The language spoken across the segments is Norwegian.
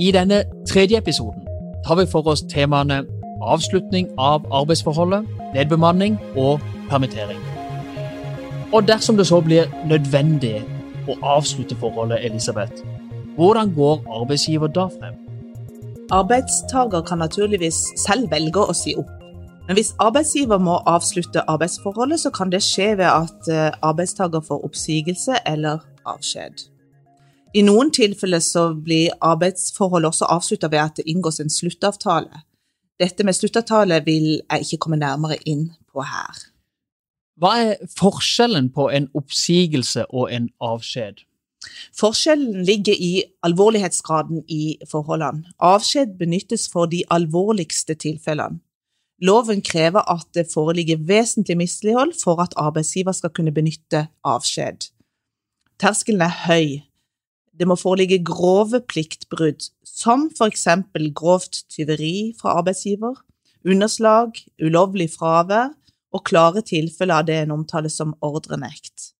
I denne tredje episoden tar vi for oss temaene avslutning av arbeidsforholdet, nedbemanning og permittering. Og dersom det så blir nødvendig å avslutte forholdet, Elisabeth, hvordan går arbeidsgiver da frem? Arbeidstaker kan naturligvis selv velge å si opp. Men hvis arbeidsgiver må avslutte arbeidsforholdet, så kan det skje ved at eh, arbeidstaker får oppsigelse eller avskjed. I noen tilfeller så blir arbeidsforholdet også avslutta ved at det inngås en sluttavtale. Dette med sluttavtale vil jeg ikke komme nærmere inn på her. Hva er forskjellen på en oppsigelse og en avskjed? Forskjellen ligger i alvorlighetsgraden i forholdene. Avskjed benyttes for de alvorligste tilfellene. Loven krever at det foreligger vesentlig mislighold for at arbeidsgiver skal kunne benytte avskjed. Terskelen er høy, det må foreligge grove pliktbrudd, som for eksempel grovt tyveri fra arbeidsgiver, underslag, ulovlig fravær og klare tilfeller av det en omtaler som ordrenekt.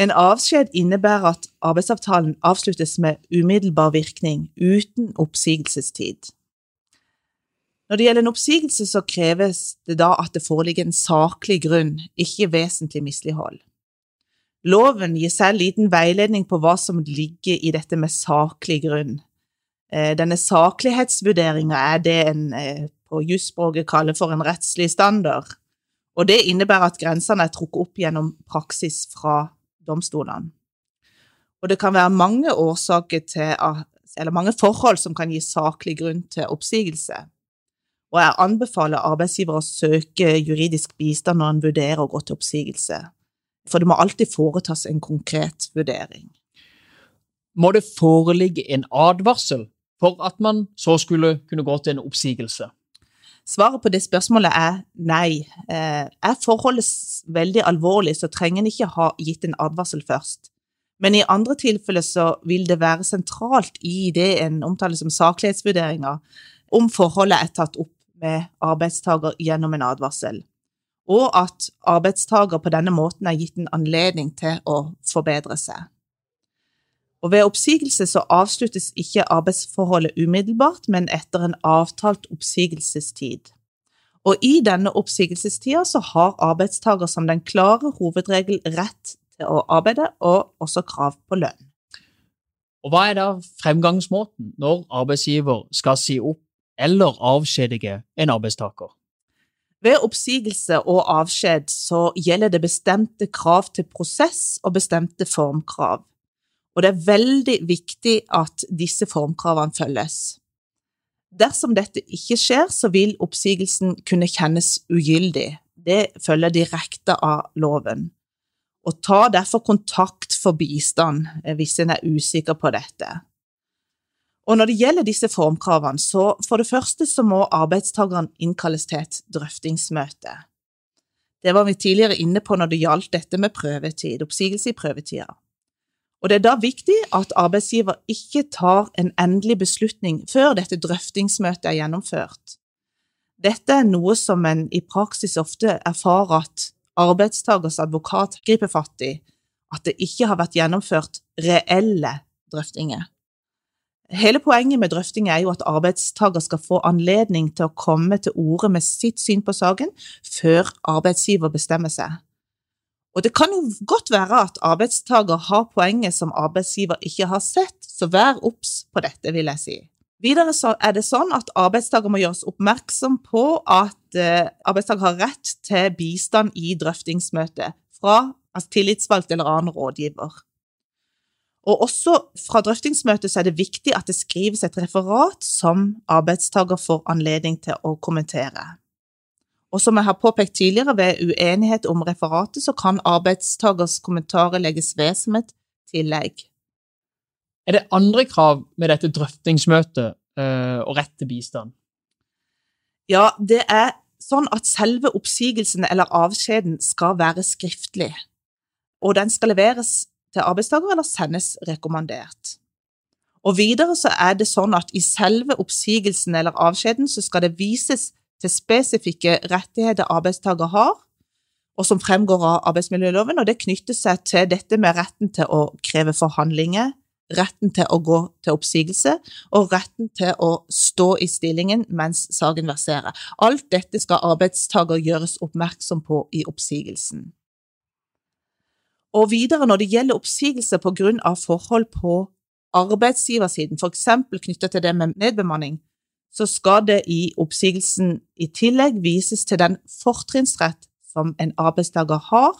En avskjed innebærer at arbeidsavtalen avsluttes med umiddelbar virkning, uten oppsigelsestid. Når det gjelder en oppsigelse, så kreves det da at det foreligger en saklig grunn, ikke vesentlig mislighold. Loven gir selv liten veiledning på hva som ligger i dette med saklig grunn. Eh, denne saklighetsvurderinga er det en eh, på jusspråket kaller for en rettslig standard, og det innebærer at grensene er trukket opp gjennom praksis fra domstolene. Og det kan være mange til, eller mange forhold som kan gi saklig grunn til oppsigelse. Og jeg anbefaler arbeidsgiver å søke juridisk bistand når en vurderer å gå til oppsigelse. For det må alltid foretas en konkret vurdering. Må det foreligge en advarsel for at man så skulle kunne gå til en oppsigelse? Svaret på det spørsmålet er nei. Eh, er forholdet veldig alvorlig, så trenger en ikke ha gitt en advarsel først. Men i andre tilfeller så vil det være sentralt i det en omtaler som saklighetsvurderinger, om forholdet er tatt opp med arbeidstaker gjennom en advarsel og at arbeidstaker på denne måten er gitt en anledning til å forbedre seg. Og ved oppsigelse så avsluttes ikke arbeidsforholdet umiddelbart, men etter en avtalt oppsigelsestid. Og i denne oppsigelsestida så har arbeidstaker som den klare hovedregel rett til å arbeide, og også krav på lønn. Og hva er da fremgangsmåten når arbeidsgiver skal si opp eller avskjedige en arbeidstaker? Ved oppsigelse og avskjed så gjelder det bestemte krav til prosess og bestemte formkrav, og det er veldig viktig at disse formkravene følges. Dersom dette ikke skjer, så vil oppsigelsen kunne kjennes ugyldig. Det følger direkte av loven. Og ta derfor kontakt for bistand hvis en er usikker på dette. Og når det gjelder disse formkravene, så for det første så må arbeidstakeren innkalles til et drøftingsmøte. Det var vi tidligere inne på når det gjaldt dette med prøvetid, oppsigelse i prøvetida. Og det er da viktig at arbeidsgiver ikke tar en endelig beslutning før dette drøftingsmøtet er gjennomført. Dette er noe som en i praksis ofte erfarer at arbeidstakers advokat griper fatt i, at det ikke har vært gjennomført reelle drøftinger. Hele poenget med drøfting er jo at arbeidstaker skal få anledning til å komme til orde med sitt syn på saken før arbeidsgiver bestemmer seg. Og det kan jo godt være at arbeidstaker har poenget som arbeidsgiver ikke har sett, så vær obs på dette, vil jeg si. Videre er det sånn at arbeidstaker må gjøres oppmerksom på at eh, arbeidstaker har rett til bistand i drøftingsmøtet fra altså tillitsvalgt eller annen rådgiver. Og også fra drøftingsmøtet så er det viktig at det skrives et referat som arbeidstaker får anledning til å kommentere. Og som jeg har påpekt tidligere, ved uenighet om referatet så kan arbeidstakers kommentarer legges ved som et tillegg. Er det andre krav med dette drøftingsmøtet og rett til bistand? Ja, det er sånn at selve oppsigelsen eller avskjeden skal være skriftlig, og den skal leveres til arbeidstaker eller sendes rekommandert. Og videre så er det sånn at i selve oppsigelsen eller avskjeden så skal det vises til spesifikke rettigheter arbeidstaker har, og som fremgår av arbeidsmiljøloven, og det knytter seg til dette med retten til å kreve forhandlinger, retten til å gå til oppsigelse og retten til å stå i stillingen mens saken verserer. Alt dette skal arbeidstaker gjøres oppmerksom på i oppsigelsen. Og videre, når det gjelder oppsigelse på grunn av forhold på arbeidsgiversiden, f.eks. knyttet til det med nedbemanning, så skal det i oppsigelsen i tillegg vises til den fortrinnsrett som en arbeidstaker har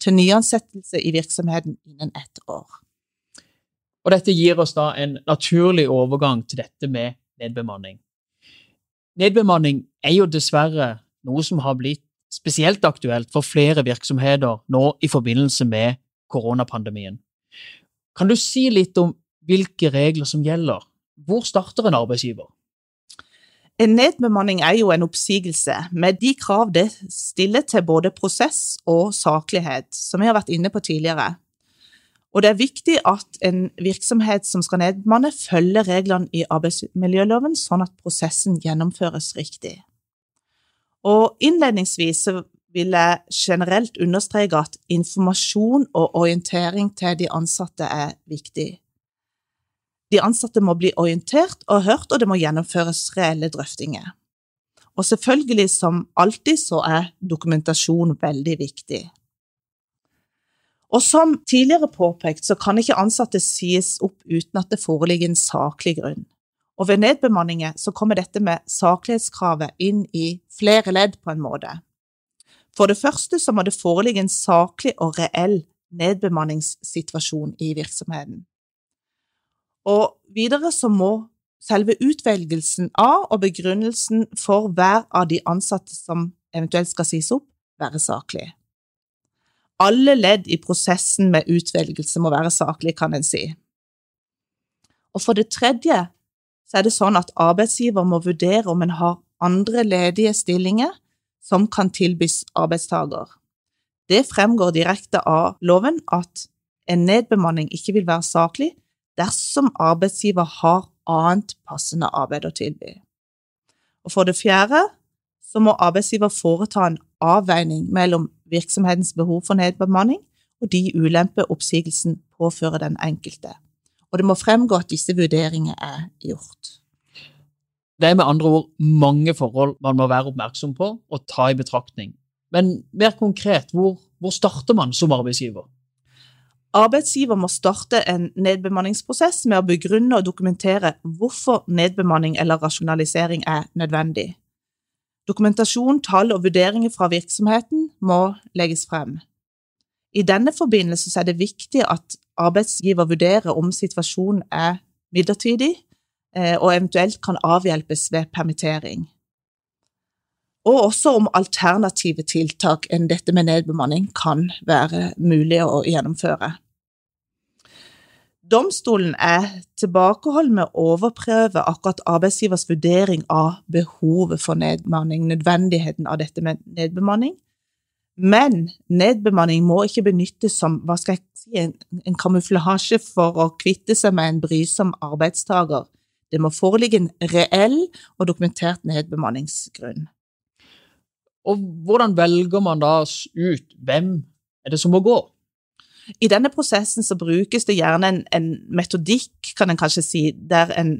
til nyansettelse i virksomheten innen ett år. Og dette gir oss da en naturlig overgang til dette med nedbemanning. Nedbemanning er jo dessverre noe som har blitt spesielt aktuelt for flere virksomheter nå i forbindelse med koronapandemien. Kan du si litt om hvilke regler som gjelder? Hvor starter en arbeidsgiver? En nedbemanning er jo en oppsigelse, med de krav det stiller til både prosess og saklighet, som vi har vært inne på tidligere. Og det er viktig at en virksomhet som skal nedbemanne, følger reglene i arbeidsmiljøloven, sånn at prosessen gjennomføres riktig. Og innledningsvis vil jeg generelt understreke at informasjon og orientering til de ansatte er viktig. De ansatte må bli orientert og hørt, og det må gjennomføres reelle drøftinger. Og selvfølgelig, som alltid, så er dokumentasjon veldig viktig. Og som tidligere påpekt, så kan ikke ansatte sies opp uten at det foreligger en saklig grunn. Og ved nedbemanninger så kommer dette med saklighetskravet inn i flere ledd på en måte. For det første så må det foreligge en saklig og reell nedbemanningssituasjon i virksomheten. Og videre så må selve utvelgelsen av og begrunnelsen for hver av de ansatte som eventuelt skal sies opp, være saklig. Alle ledd i prosessen med utvelgelse må være saklig, kan en si. Og for det tredje så er det sånn at arbeidsgiver må vurdere om en har andre ledige stillinger som kan tilbys arbeidstaker. Det fremgår direkte av loven at en nedbemanning ikke vil være saklig dersom arbeidsgiver har annet passende arbeid å tilby. Og for det fjerde så må arbeidsgiver foreta en avveining mellom virksomhetens behov for nedbemanning og de ulemper oppsigelsen påfører den enkelte. Og det må fremgå at disse vurderingene er gjort. Det er med andre ord mange forhold man må være oppmerksom på og ta i betraktning. Men mer konkret, hvor, hvor starter man som arbeidsgiver? Arbeidsgiver må starte en nedbemanningsprosess med å begrunne og dokumentere hvorfor nedbemanning eller rasjonalisering er nødvendig. Dokumentasjon, tall og vurderinger fra virksomheten må legges frem. I denne forbindelse er det viktig at arbeidsgiver vurderer om situasjonen er midlertidig eh, og eventuelt kan avhjelpes ved permittering. Og også om alternative tiltak enn dette med nedbemanning kan være mulig å gjennomføre. Domstolen er tilbakeholden med å overprøve akkurat arbeidsgivers vurdering av behovet for nedbemanning, nødvendigheten av dette med nedbemanning. Men nedbemanning må ikke benyttes som hva skal jeg si, en, en kamuflasje for å kvitte seg med en brysom arbeidstaker. Det må foreligge en reell og dokumentert nedbemanningsgrunn. Og hvordan velger man da ut hvem er det som må gå? I denne prosessen så brukes det gjerne en, en metodikk, kan en kanskje si, der en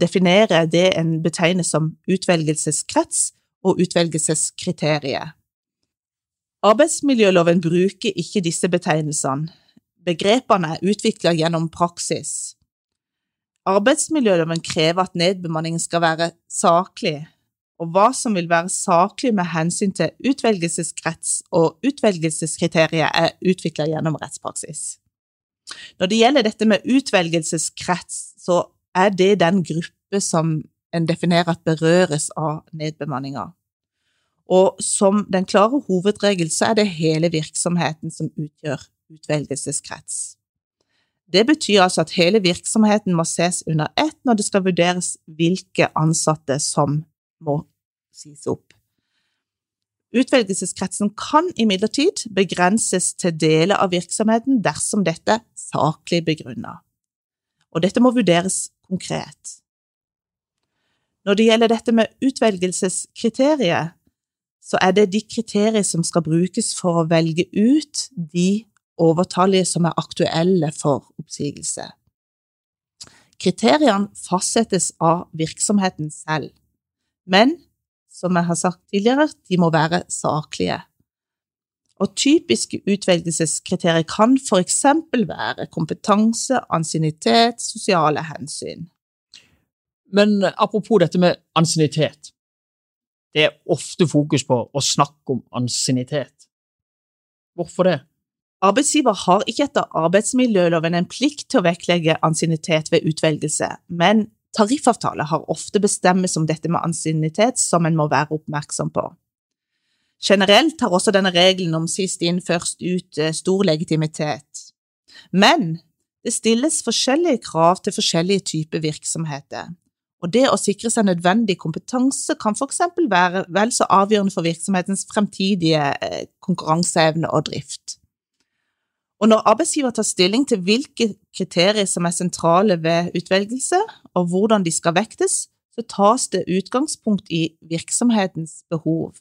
definerer det en betegner som utvelgelseskrets og utvelgelseskriteriet. Arbeidsmiljøloven bruker ikke disse betegnelsene. Begrepene er utvikla gjennom praksis. Arbeidsmiljøloven krever at nedbemanningen skal være saklig, og hva som vil være saklig med hensyn til utvelgelseskrets og utvelgelseskriterier, er utvikla gjennom rettspraksis. Når det gjelder dette med utvelgelseskrets, så er det den gruppe som en definerer at berøres av nedbemanninga. Og som den klare hovedregel så er det hele virksomheten som utgjør utvelgelseskrets. Det betyr altså at hele virksomheten må ses under ett når det skal vurderes hvilke ansatte som må sies opp. Utvelgelseskretsen kan imidlertid begrenses til deler av virksomheten dersom dette er saklig begrunnet, og dette må vurderes konkret. Når det gjelder dette med utvelgelseskriteriet, så er det de kriterier som skal brukes for å velge ut de overtallige som er aktuelle for oppsigelse. Kriteriene fastsettes av virksomheten selv, men som jeg har sagt tidligere, de må være saklige. Og typiske utvelgelseskriterier kan for eksempel være kompetanse, ansiennitet, sosiale hensyn. Men apropos dette med ansiennitet. Det er ofte fokus på å snakke om ansiennitet. Hvorfor det? Arbeidsgiver har ikke etter arbeidsmiljøloven en plikt til å vektlegge ansiennitet ved utvelgelse, men tariffavtale har ofte bestemmes om dette med ansiennitet som en må være oppmerksom på. Generelt har også denne regelen om sist inn, først ut eh, stor legitimitet. Men det stilles forskjellige krav til forskjellige typer virksomheter, og det å sikre seg nødvendig kompetanse kan eksempel være vel så avgjørende for virksomhetens fremtidige eh, konkurranseevne og drift. Og når arbeidsgiver tar stilling til hvilke kriterier som er sentrale ved utvelgelse, og hvordan de skal vektes, så tas det utgangspunkt i virksomhetens behov.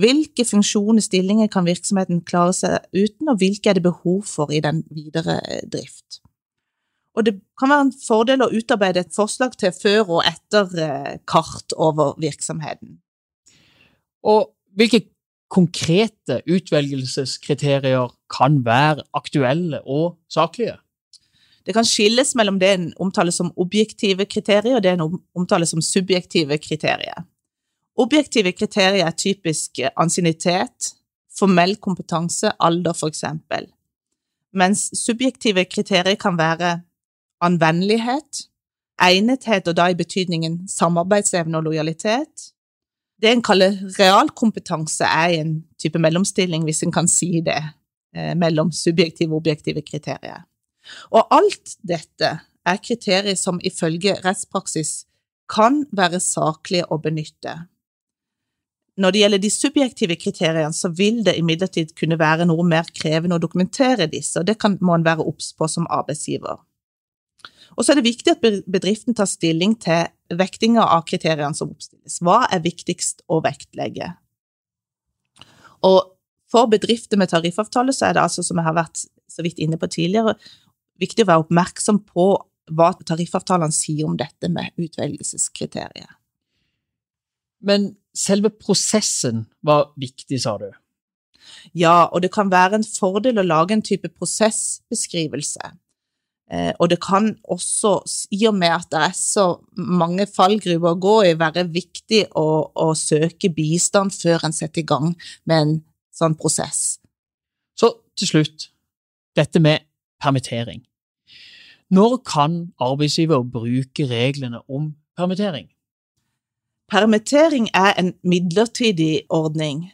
Hvilke funksjoner, stillinger kan virksomheten klare seg uten, og hvilke er det behov for i den videre eh, drift? Og det kan være en fordel å utarbeide et forslag til før og etter eh, kart over virksomheten. Og hvilke konkrete utvelgelseskriterier kan være aktuelle og saklige? Det kan skilles mellom det en omtaler som objektive kriterier, og det en omtaler som subjektive kriterier. Objektive kriterier er typisk ansiennitet, formell kompetanse, alder f.eks., mens subjektive kriterier kan være anvendelighet, egnethet, og da i betydningen samarbeidsevne og lojalitet, det en kaller realkompetanse, er en type mellomstilling, hvis en kan si det, eh, mellom subjektive og objektive kriterier. Og alt dette er kriterier som ifølge rettspraksis kan være saklige å benytte. Når det gjelder de subjektive kriteriene, så vil det imidlertid kunne være noe mer krevende å dokumentere disse, og det kan, må en være obs på som arbeidsgiver. Og så er det viktig at bedriften tar stilling til vektinga av kriteriene som oppstilles. Hva er viktigst å vektlegge? Og for bedrifter med tariffavtale så er det altså, som jeg har vært så vidt inne på tidligere, viktig å være oppmerksom på hva tariffavtalene sier om dette med utvelgelseskriteriet. Men selve prosessen var viktig, sa du? Ja, og det kan være en fordel å lage en type prosessbeskrivelse. Eh, og det kan også, i og med at det er så mange fallgruver å gå i, være viktig å, å søke bistand før en setter i gang med en sånn prosess. Så til slutt, dette med permittering. Når kan arbeidsgiver bruke reglene om permittering? Permittering er en midlertidig ordning,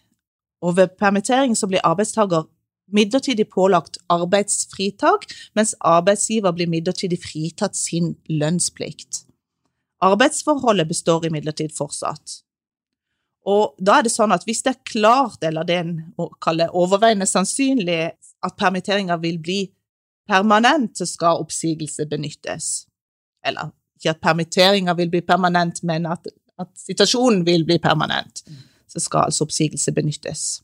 og ved permittering så blir arbeidstaker midlertidig pålagt arbeidsfritak, mens arbeidsgiver blir midlertidig fritatt sin lønnsplikt. Arbeidsforholdet består imidlertid fortsatt. Og da er det sånn at hvis det er klart, eller det en kaller overveiende sannsynlig, at permitteringa vil bli permanent, så skal oppsigelse benyttes. Eller ikke at permitteringa vil bli permanent, men at, at situasjonen vil bli permanent. Så skal altså oppsigelse benyttes.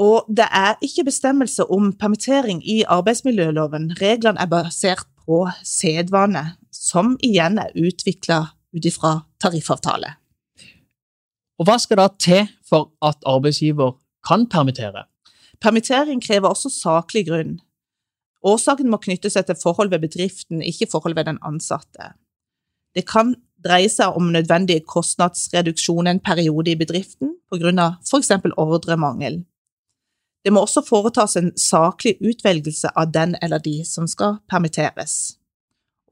Og det er ikke bestemmelse om permittering i arbeidsmiljøloven. Reglene er basert på sedvane, som igjen er utvikla ut ifra tariffavtale. Og Hva skal da til for at arbeidsgiver kan permittere? Permittering krever også saklig grunn. Årsaken må knytte seg til forhold ved bedriften, ikke forhold ved den ansatte. Det kan dreie seg om nødvendig kostnadsreduksjon en periode i bedriften pga. f.eks. ordremangel. Det må også foretas en saklig utvelgelse av den eller de som skal permitteres.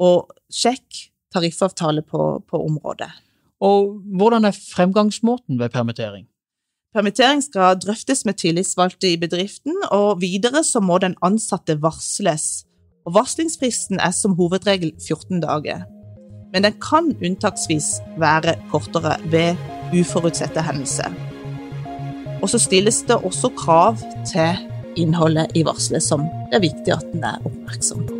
Og sjekk tariffavtale på, på området. Og hvordan er fremgangsmåten ved permittering? Permittering skal drøftes med tillitsvalgte i bedriften, og videre så må den ansatte varsles. Og Varslingsfristen er som hovedregel 14 dager, men den kan unntaksvis være kortere ved uforutsette hendelser. Og så stilles det også krav til innholdet i varselet som det er viktig at en er oppmerksom på.